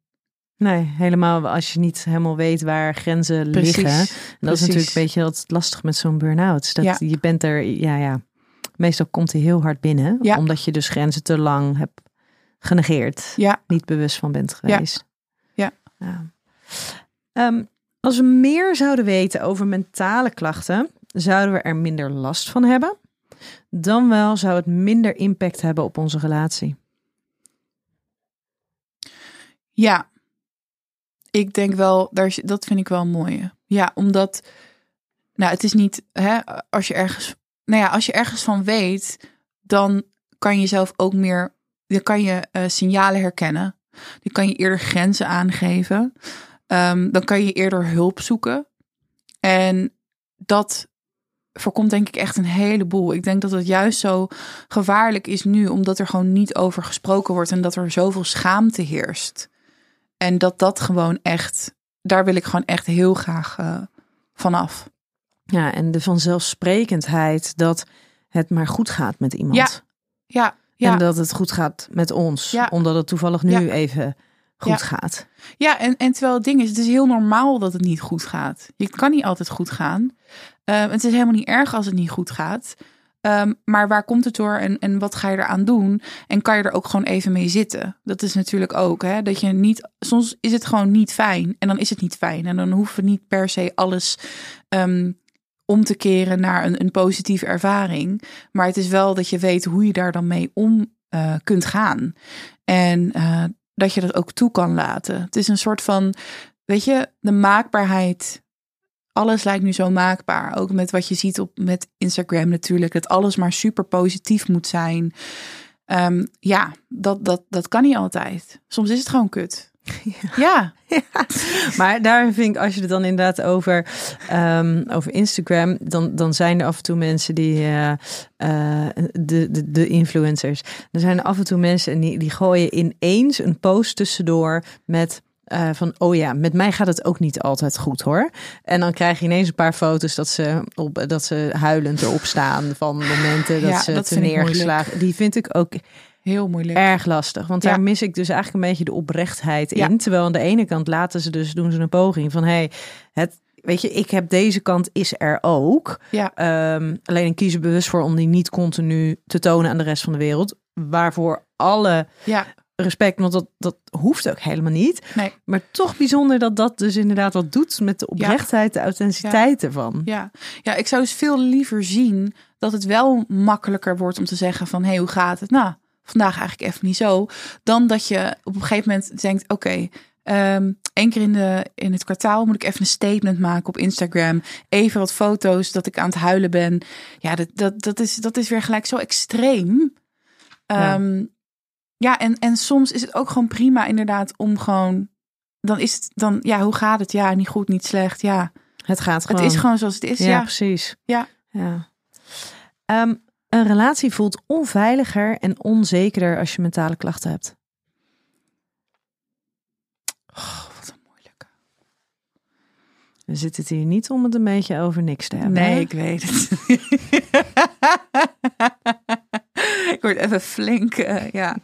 Nee, helemaal als je niet helemaal weet waar grenzen Precies, liggen. En dat precies. is natuurlijk een beetje altijd lastig met zo'n burn-out. Dat Ja. je bent er, ja, ja. Meestal komt hij heel hard binnen, Ja. omdat je dus grenzen te lang hebt genegeerd, Ja, niet bewust van bent geweest. Ja. Ja. Ehm, als we meer zouden weten over mentale klachten, zouden we er minder last van hebben. Dan wel zou het minder impact hebben op onze relatie. ja. Ik denk wel, daar, dat vind ik wel mooi. Ja, omdat, nou, het is niet, hè, als je ergens, nou ja, als je ergens van weet, dan kan je zelf ook meer, dan kan je eh, signalen herkennen. Dan kan je eerder grenzen aangeven. Ehm, dan kan je eerder hulp zoeken. En dat voorkomt denk ik echt een heleboel. Ik denk dat het juist zo gevaarlijk is nu, omdat er gewoon niet over gesproken wordt en dat er zoveel schaamte heerst. En dat dat gewoon echt, daar wil ik gewoon echt heel graag eh, vanaf. Ja, en de vanzelfsprekendheid dat het maar goed gaat met iemand. Ja, Ja, ja. En dat het goed gaat met ons. Ja. Omdat het toevallig nu Ja. even goed Ja. gaat. Ja, en, en terwijl het ding is, het is heel normaal dat het niet goed gaat. Je kan niet altijd goed gaan. Ehm, het is helemaal niet erg als het niet goed gaat. Ehm, maar waar komt het door en, en wat ga je eraan doen? En kan je er ook gewoon even mee zitten? Dat is natuurlijk ook, hè, dat je niet. Soms is het gewoon niet fijn en dan is het niet fijn. En dan hoeven we niet per se alles ehm, om te keren naar een, een positieve ervaring. Maar het is wel dat je weet hoe je daar dan mee om eh, kunt gaan. En eh, dat je dat ook toe kan laten. Het is een soort van, weet je, de maakbaarheid. Alles lijkt nu zo maakbaar. Ook met wat je ziet op met Instagram natuurlijk. Dat alles maar super positief moet zijn. Ehm, ja, dat, dat, dat kan niet altijd. Soms is het gewoon kut. [laughs] Ja, Maar daar vind ik, als je het dan inderdaad over, ehm, over Instagram, dan, dan zijn er af en toe mensen die, eh, eh, de, de, de influencers, er zijn af en toe mensen en die, die gooien ineens een post tussendoor met eh, van, oh ja, met mij gaat het ook niet altijd goed hoor. En dan krijg je ineens een paar foto's dat ze, op, dat ze huilend erop staan van momenten dat Ja, ze dat te neergeslagen. Die vind ik ook heel moeilijk. erg lastig. Want Ja. daar mis ik dus eigenlijk een beetje de oprechtheid in. Ja. Terwijl aan de ene kant laten ze dus, doen ze een poging van... hey, het, weet je, ik heb deze kant is er ook. Ja, Ehm, alleen ik kies er bewust voor om die niet continu te tonen aan de rest van de wereld. Waarvoor alle ja, respect, want dat, dat hoeft ook helemaal niet. nee. Maar toch bijzonder dat dat dus inderdaad wat doet met de oprechtheid, de authenticiteit ervan. Ja. ja, ik zou dus veel liever zien dat het wel makkelijker wordt om te zeggen van... hé, hey, hoe gaat het? Nou, vandaag eigenlijk even niet zo. Dan dat je op een gegeven moment denkt... oké, ehm, één keer in, de, in het kwartaal moet ik even een statement maken op Instagram. Even wat foto's dat ik aan het huilen ben. Ja, dat, dat, dat, is, dat is weer gelijk zo extreem. Ja. Ja, en, en soms is het ook gewoon prima inderdaad om gewoon... Dan is het dan, ja, hoe gaat het? Ja, niet goed, niet slecht. Ja, Het gaat gewoon. het is gewoon zoals het is. Ja, Ja, precies. Ja. ja. Ehm, een relatie voelt onveiliger en onzekerder als je mentale klachten hebt. Oh, wat een moeilijke. We zitten het hier niet om het een beetje over niks te hebben. Nee, hè? ik weet het. [laughs] [laughs] ik word even flink, eh, ja.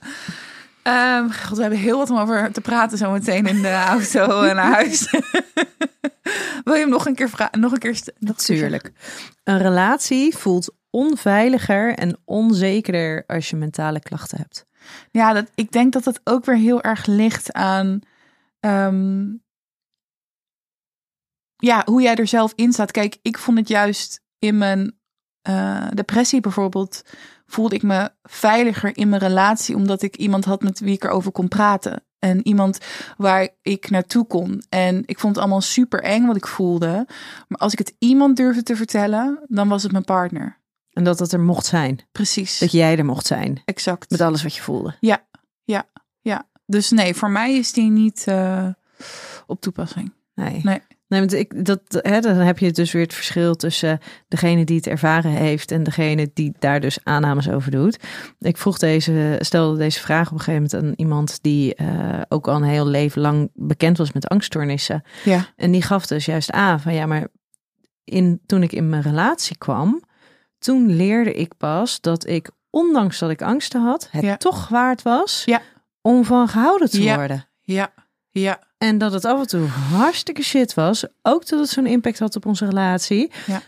Ehm, God, we hebben heel wat om over te praten zo meteen in de [laughs] auto en naar huis. [laughs] Wil je hem nog een keer vragen? Nog een keer. Natuurlijk. Een relatie voelt onveiliger en onzekerder als je mentale klachten hebt. Ja, dat, ik denk dat het ook weer heel erg ligt aan. ehm, ja, hoe jij er zelf in staat. Kijk, ik vond het juist in mijn uh, depressie bijvoorbeeld, voelde ik me veiliger in mijn relatie, omdat ik iemand had met wie ik erover kon praten. En iemand waar ik naartoe kon. En ik vond het allemaal super eng wat ik voelde. Maar als ik het iemand durfde te vertellen, dan was het mijn partner. En dat dat er mocht zijn. Precies. Dat jij er mocht zijn. Exact. Met alles wat je voelde. Ja, ja, ja. Dus nee, voor mij is die niet uh, op toepassing. Nee. Nee. Nee, want ik, dat, hè, dan heb je dus weer het verschil tussen degene die het ervaren heeft en degene die daar dus aannames over doet. Ik vroeg deze, stelde deze vraag op een gegeven moment aan iemand die uh, ook al een heel leven lang bekend was met angststoornissen. Ja. En die gaf dus juist aan van ja, maar in, toen ik in mijn relatie kwam, toen leerde ik pas dat ik, ondanks dat ik angsten had, het Ja. toch waard was Ja. om van gehouden te Ja. worden. Ja, ja, En dat het af en toe hartstikke shit was. Ook dat het zo'n impact had op onze relatie. Ja.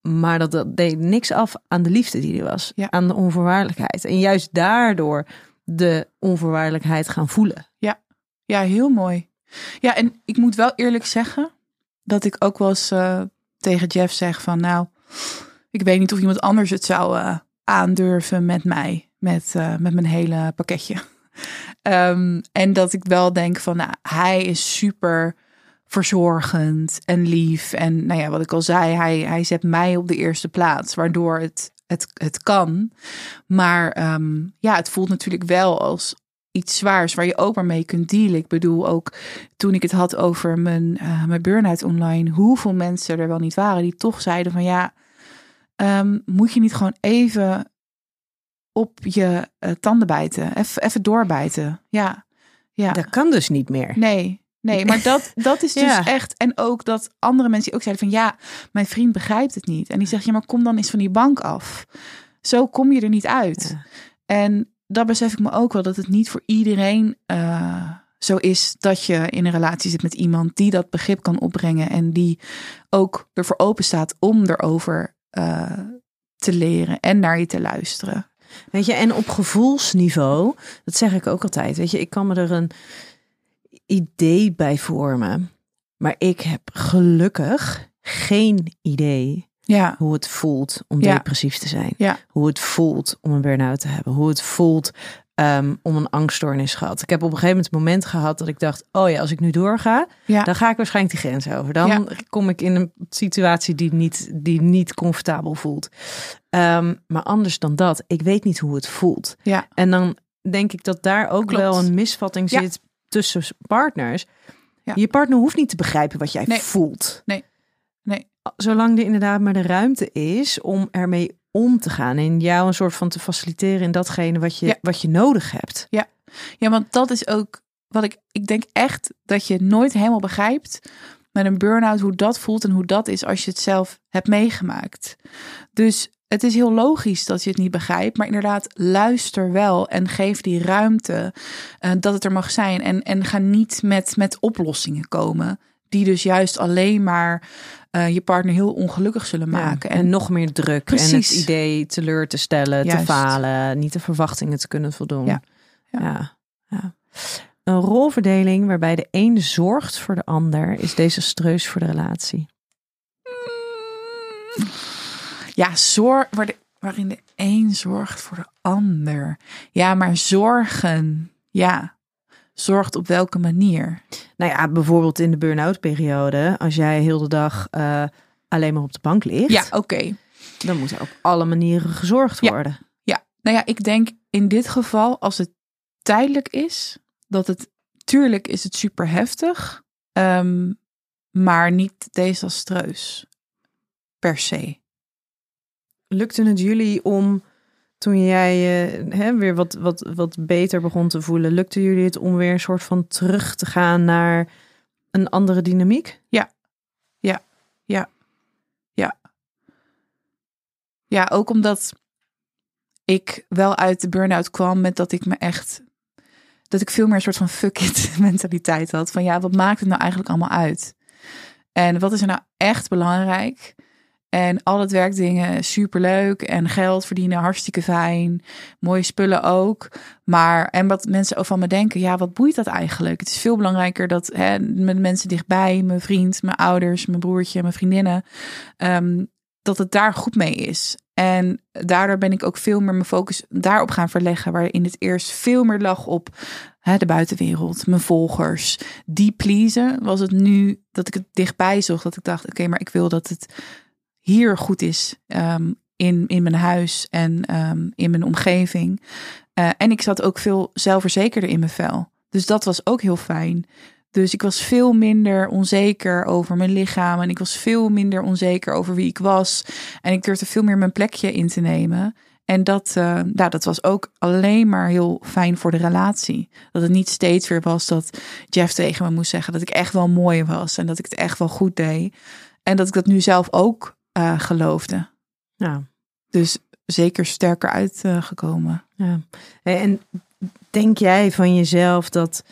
Maar dat, dat deed niks af aan de liefde die er was. Ja. Aan de onvoorwaardelijkheid. En juist daardoor de onvoorwaardelijkheid gaan voelen. ja, heel mooi. Ja, en ik moet wel eerlijk zeggen dat ik ook wel eens eh, tegen Jeff zeg van, nou, ik weet niet of iemand anders het zou eh, aandurven met mij, met, eh, met mijn hele pakketje. Ehm, en dat ik wel denk van, nou, hij is super verzorgend en lief. En nou ja, wat ik al zei, hij, hij zet mij op de eerste plaats, waardoor het, het, het kan. Maar ehm, ja, het voelt natuurlijk wel als iets zwaars waar je ook maar mee kunt dealen. Ik bedoel, ook toen ik het had over mijn, eh, mijn burn-out online, hoeveel mensen er wel niet waren die toch zeiden van ja, ehm, moet je niet gewoon even op je eh, tanden bijten, even, even doorbijten. Ja, ja. Dat kan dus niet meer. Nee, nee, maar [laughs] dat, dat is dus Ja. echt. En ook dat andere mensen die ook zeiden van ja, mijn vriend begrijpt het niet. En die zegt ja, maar kom dan eens van die bank af. Zo kom je er niet uit. Ja. En dat besef ik me ook wel dat het niet voor iedereen eh, zo is dat je in een relatie zit met iemand die dat begrip kan opbrengen en die ook ervoor open staat om erover eh, te leren en naar je te luisteren. Weet je, en op gevoelsniveau, dat zeg ik ook altijd. Weet je, ik kan me er een idee bij vormen. Maar ik heb gelukkig geen idee Ja, hoe het voelt om Ja. depressief te zijn. Ja. Hoe het voelt om een burn-out te hebben. Hoe het voelt ehm, om een angststoornis gehad. Ik heb op een gegeven moment een moment gehad dat ik dacht... oh ja, als ik nu doorga, ja, dan ga ik waarschijnlijk die grens over. Dan Ja. kom ik in een situatie die niet, die niet comfortabel voelt. Ehm, maar anders dan dat, ik weet niet hoe het voelt. ja, En dan denk ik dat daar ook Klopt. wel een misvatting zit tussen partners. Ja. Je partner hoeft niet te begrijpen wat jij Nee. voelt. Nee. Nee. Zolang er inderdaad maar de ruimte is om ermee om te gaan. En jou een soort van te faciliteren in datgene wat je, Ja. wat je nodig hebt. Ja, want dat is ook wat ik. Ik denk echt dat je nooit helemaal begrijpt met een burn-out hoe dat voelt en hoe dat is als je het zelf hebt meegemaakt. Dus het is heel logisch dat je het niet begrijpt, maar inderdaad, luister wel en geef die ruimte eh, dat het er mag zijn. En, en ga niet met, met oplossingen komen, die dus juist alleen maar eh, je partner heel ongelukkig zullen maken. Ja, en, nog meer druk. En Precies. het idee teleur te stellen, Juist. te falen, niet de verwachtingen te kunnen voldoen. Ja. Ja. Ja. ja. Een rolverdeling waarbij de een zorgt voor de ander is desastreus voor de relatie. Ja, zorg, waar de, waarin de een zorgt voor de ander. Ja, maar zorgen. Ja, zorgt op welke manier? Nou ja, bijvoorbeeld in de burn-out periode, als jij heel de dag eh, alleen maar op de bank ligt, Ja, oké. dan moet er op alle manieren gezorgd Ja. worden. Ja, nou ja, ik denk in dit geval, als het tijdelijk is, dat het, tuurlijk is het super heftig, ehm, maar niet desastreus. Per se. Lukte het jullie om, toen jij eh, hè, weer wat, wat, wat beter begon te voelen, lukte jullie het om weer een soort van terug te gaan naar een andere dynamiek? Ja, ook omdat ik wel uit de burn-out kwam met dat ik me echt. Dat ik veel meer een soort van fuck it [laughs] mentaliteit had. Van ja, wat maakt het nou eigenlijk allemaal uit? En wat is er nou echt belangrijk? En al het werkdingen superleuk. En geld verdienen hartstikke fijn. Mooie spullen ook. Maar, en wat mensen ook van me denken, ja, wat boeit dat eigenlijk? Het is veel belangrijker dat hè, met mensen dichtbij, mijn vriend, mijn ouders, mijn broertje, mijn vriendinnen, um, dat het daar goed mee is. En daardoor ben ik ook veel meer mijn focus daarop gaan verleggen, waarin het eerst veel meer lag op hè, de buitenwereld, mijn volgers, die pleasen. Was het nu dat ik het dichtbij zocht, dat ik dacht, oké, maar ik wil dat het hier goed is um, in, in mijn huis en um, in mijn omgeving. Uh, en ik zat ook veel zelfverzekerder in mijn vel. Dus dat was ook heel fijn. Dus ik was veel minder onzeker over mijn lichaam. En ik was veel minder onzeker over wie ik was. En ik durfde veel meer mijn plekje in te nemen. En dat, uh, dat was ook alleen maar heel fijn voor de relatie. Dat het niet steeds weer was dat Jeff tegen me moest zeggen dat ik echt wel mooi was. En dat ik het echt wel goed deed. En dat ik dat nu zelf ook uh, geloofde. Ja. Dus zeker sterker uitgekomen. Uh, ja. En denk jij van jezelf dat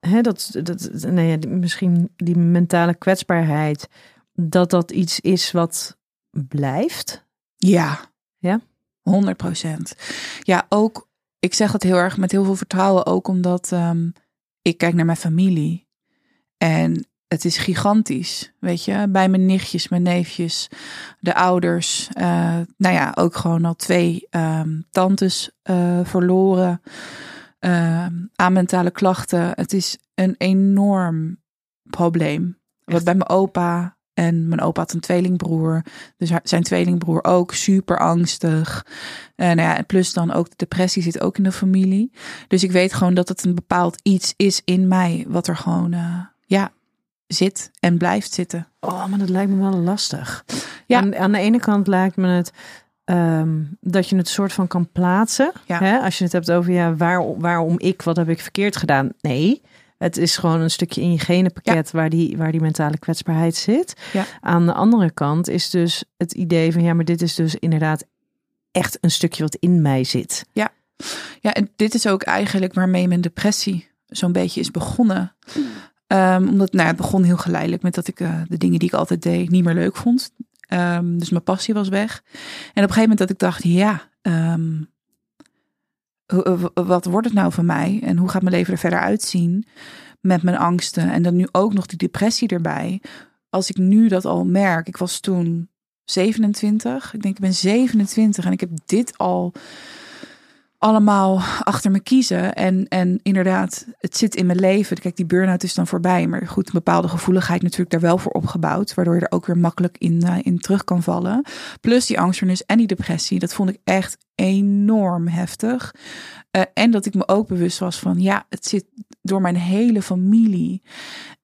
hè, dat, dat, nou ja, misschien die mentale kwetsbaarheid, dat dat iets is wat blijft? Ja. Ja? 100 procent. Ja, ook, ik zeg het heel erg met heel veel vertrouwen, ook omdat um, ik kijk naar mijn familie. En het is gigantisch, weet je, bij mijn nichtjes, mijn neefjes, de ouders. Uh, nou ja, ook gewoon al twee um, tantes uh, verloren uh, aan mentale klachten. Het is een enorm probleem. Wat bij mijn opa en mijn opa had een tweelingbroer. Dus zijn tweelingbroer ook super angstig. En nou ja, plus dan ook de depressie zit ook in de familie. Dus ik weet gewoon dat het een bepaald iets is in mij. Wat er gewoon, ja, zit en blijft zitten. Oh, maar dat lijkt me wel lastig. Ja. Aan, aan de ene kant lijkt me het Um, dat je het soort van kan plaatsen. Ja. Hè? Als je het hebt over ja, waar, waarom ik, wat heb ik verkeerd gedaan? Nee, het is gewoon een stukje in je genenpakket ja. waar, die, waar die mentale kwetsbaarheid zit. Ja. Aan de andere kant is dus het idee van ja, maar dit is dus inderdaad echt een stukje wat in mij zit. Ja, ja en dit is ook eigenlijk waarmee mijn depressie zo'n beetje is begonnen. Um, omdat nou, het begon heel geleidelijk met dat ik uh, de dingen die ik altijd deed niet meer leuk vond. Um, dus mijn passie was weg. En op een gegeven moment dat ik dacht, ja, um, wat wordt het nou van mij? En hoe gaat mijn leven er verder uitzien met mijn angsten? En dan nu ook nog die depressie erbij. Als ik nu dat al merk, ik was toen 27. Ik denk, ik ben 27 en ik heb dit al allemaal achter me kiezen. En, en inderdaad, het zit in mijn leven. Kijk, die burn-out is dan voorbij. Maar goed, een bepaalde gevoeligheid natuurlijk daar wel voor opgebouwd. Waardoor je er ook weer makkelijk in, uh, in terug kan vallen. Plus die angststoornis en die depressie. Dat vond ik echt enorm heftig. Uh, en dat ik me ook bewust was van, ja, het zit door mijn hele familie.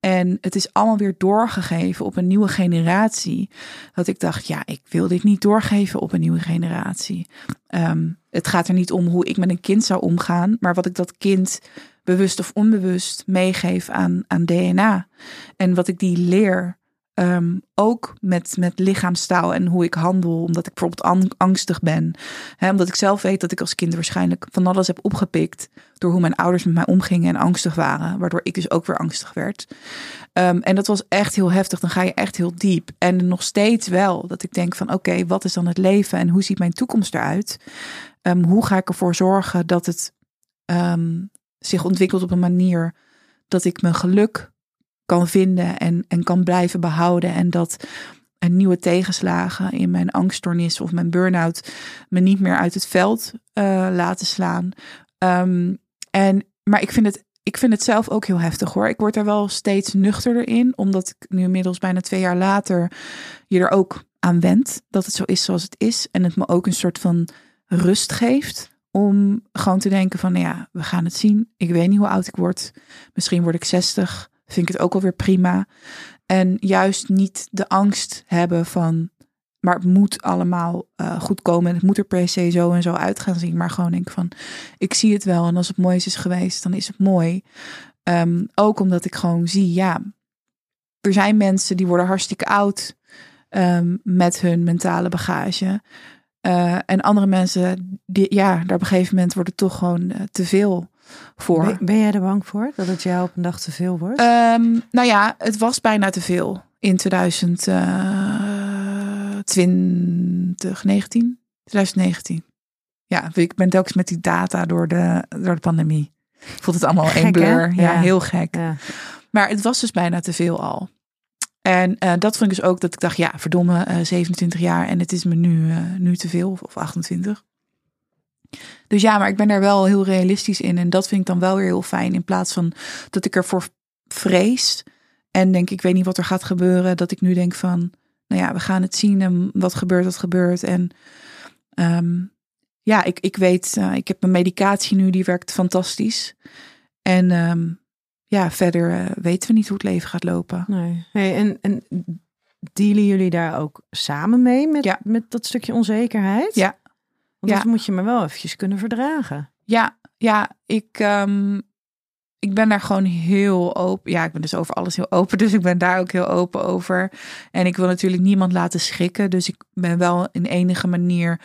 En het is allemaal weer doorgegeven op een nieuwe generatie. Dat ik dacht, ja, ik wil dit niet doorgeven op een nieuwe generatie. Um, het gaat er niet om hoe ik met een kind zou omgaan, maar wat ik dat kind bewust of onbewust meegeef aan, aan DNA. En wat ik die leer Um, ook met, met lichaamstaal en hoe ik handel, omdat ik bijvoorbeeld angstig ben. Omdat ik zelf weet dat ik als kind waarschijnlijk van alles heb opgepikt door hoe mijn ouders met mij omgingen en angstig waren, waardoor ik dus ook weer angstig werd. Um, en dat was echt heel heftig. Dan ga je echt heel diep. En nog steeds wel dat ik denk van oké, wat is dan het leven en hoe ziet mijn toekomst eruit? Um, hoe ga ik ervoor zorgen dat het zich ontwikkelt op een manier dat ik mijn geluk kan vinden en, en kan blijven behouden. En dat een nieuwe tegenslagen in mijn angststoornis of mijn burn-out me niet meer uit het veld uh, laten slaan. Um, en, maar ik vind, het, ik vind het zelf ook heel heftig hoor. Ik word er wel steeds nuchterder in, omdat ik nu inmiddels bijna twee jaar later je er ook aan wend dat het zo is zoals het is. En het me ook een soort van rust geeft om gewoon te denken van, nou ja, we gaan het zien. Ik weet niet hoe oud ik word. Misschien word ik 60 vind ik het ook alweer prima. En juist niet de angst hebben van, maar het moet allemaal uh, goed komen en het moet er per se zo en zo uit gaan zien. Maar gewoon denk van, ik zie het wel en als het mooi is geweest, dan is het mooi. Um, ook omdat ik gewoon zie, ja, er zijn mensen die worden hartstikke oud um, met hun mentale bagage. Uh, en andere mensen, die, ja, daar op een gegeven moment wordt het toch gewoon uh, te veel voor. Ben, ben, jij er bang voor dat het jou op een dag te veel wordt? Um, nou ja, het was bijna te veel in 2020. 2019. 2019. Ja, ik ben telkens met die data door de, door de pandemie. Ik vond het allemaal één blur. Ja, Ja. heel gek. Ja. Maar het was dus bijna te veel al. En eh, dat vond ik dus ook dat ik dacht, ja, verdomme, eh 27 jaar en het is me nu, eh, nu te veel, of, of 28. Dus ja, maar ik ben daar wel heel realistisch in. En dat vind ik dan wel weer heel fijn. In plaats van dat ik ervoor vrees. En denk, ik weet niet wat er gaat gebeuren. Dat ik nu denk van, nou ja, we gaan het zien. En wat gebeurt, wat gebeurt. En ehm, ja, ik, ik weet, ik heb mijn medicatie nu, die werkt fantastisch. En ehm, ja, verder eh, weten we niet hoe het leven gaat lopen. Nee. Hey, en, en dealen jullie daar ook samen mee met, Ja. met dat stukje onzekerheid? Ja. Want Ja. dat moet je maar wel eventjes kunnen verdragen. Ja, ja, ik, ehm, ik ben daar gewoon heel open. Ja, ik ben dus over alles heel open. [laughs] Dus ik ben daar ook heel open over. En ik wil natuurlijk niemand laten schrikken. Dus ik ben wel in enige manier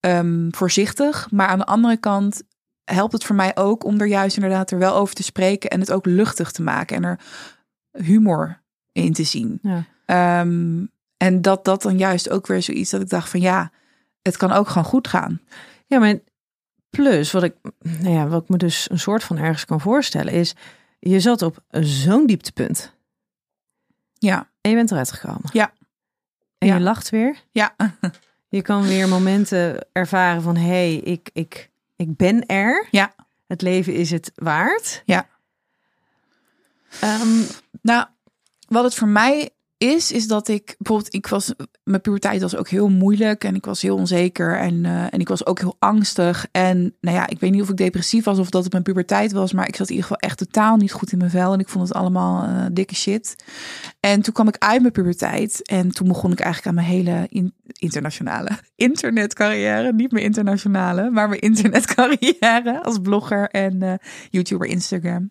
ehm, voorzichtig. Maar aan de andere kant helpt het voor mij ook om er juist inderdaad er wel over te spreken. En het ook luchtig te maken. En er humor in te zien. Ja. Ehm, en dat dat dan juist ook weer zoiets dat ik dacht van ja, het kan ook gewoon goed gaan. Ja, maar plus wat ik, nou ja, wat ik me dus een soort van ergens kan voorstellen is, je zat op zo'n dieptepunt Ja, en je bent eruit gekomen. Ja. En Ja. je lacht weer. ja. [laughs] Je kan weer momenten ervaren van, hé, hey, ik, ik, ik ben er. Ja. Het leven is het waard. Ja. Ehm, Nou, wat het voor mij is, is dat ik bijvoorbeeld, ik was, mijn puberteit was ook heel moeilijk en ik was heel onzeker en, eh, en ik was ook heel angstig. En nou ja, ik weet niet of ik depressief was of dat het mijn puberteit was, maar ik zat in ieder geval echt totaal niet goed in mijn vel en ik vond het allemaal eh, dikke shit. En toen kwam ik uit mijn puberteit en toen begon ik eigenlijk aan mijn hele in- internationale [laughs] internetcarrière, niet mijn internationale, maar mijn [laughs] internetcarrière als blogger en eh, YouTuber, Instagram.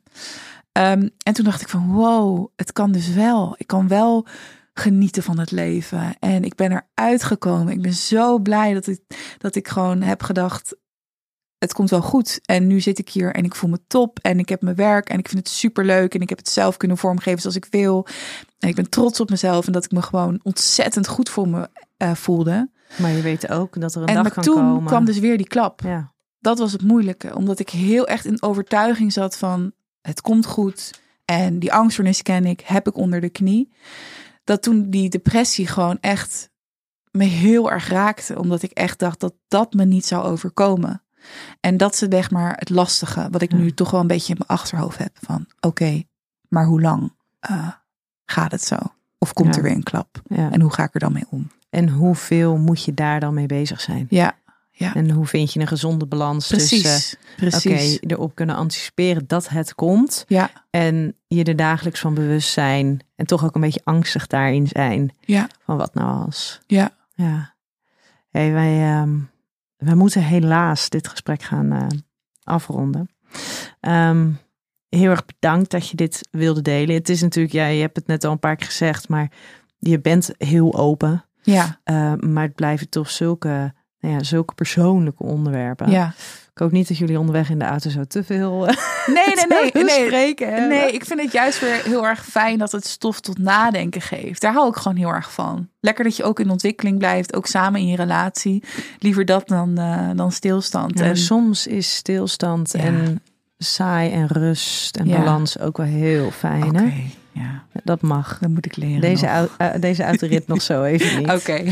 Ehm, en toen dacht ik van wow, het kan dus wel. Ik kan wel genieten van het leven. En ik ben eruit gekomen. Ik ben zo blij dat ik, dat ik gewoon heb gedacht, het komt wel goed. En nu zit ik hier en ik voel me top. En ik heb mijn werk en ik vind het super leuk. En ik heb het zelf kunnen vormgeven zoals ik wil. En ik ben trots op mezelf en dat ik me gewoon ontzettend goed voor me eh, voelde. maar je weet ook dat er een En dag kan toen komen. kwam dus weer die klap Ja. dat was het moeilijke. Omdat ik heel echt in overtuiging zat van het komt goed. En die angststoornis ken ik, heb ik onder de knie. Dat toen die depressie gewoon echt me heel erg raakte. Omdat ik echt dacht dat dat me niet zou overkomen. En dat is zeg maar het lastige. Wat ik Ja. nu toch wel een beetje in mijn achterhoofd heb. Van oké, maar hoe lang eh, gaat het zo? Of komt Ja. er weer een klap? Ja. En hoe ga ik er dan mee om? En hoeveel moet je daar dan mee bezig zijn? Ja, En hoe vind je een gezonde balans precies. tussen precies. oké, erop kunnen anticiperen dat het komt Ja, en je er dagelijks van bewust zijn en toch ook een beetje angstig daarin zijn ja, van wat nou als. ja. Ja. Hey, wij, ehm, wij moeten helaas dit gesprek gaan eh, afronden. Ehm, heel erg bedankt dat je dit wilde delen. Het is natuurlijk, ja, je hebt het net al een paar keer gezegd, maar je bent heel open. Ja, Eh, maar het blijven toch zulke, nou ja, zulke persoonlijke onderwerpen. ja. Ik hoop niet dat jullie onderweg in de auto zo te veel eh, Nee, [laughs] nee, nee. nee. spreken. Nee, ik vind het juist weer heel erg fijn dat het stof tot nadenken geeft. Daar hou ik gewoon heel erg van. Lekker dat je ook in ontwikkeling blijft, ook samen in je relatie. Liever dat dan, eh, dan stilstand. Ja, en, soms is stilstand Ja. en saai en rust en Ja. balans ook wel heel fijn. Hè? Ja, Dat mag. dan moet ik leren. Deze, eh, deze autorit nog zo even [laughs] niet. Oké.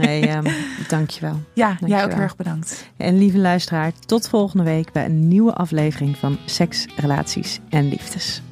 Hey, ehm, dankjewel. ja, jij ook heel erg bedankt. En lieve luisteraar, tot volgende week bij een nieuwe aflevering van Seks, Relaties en Liefdes.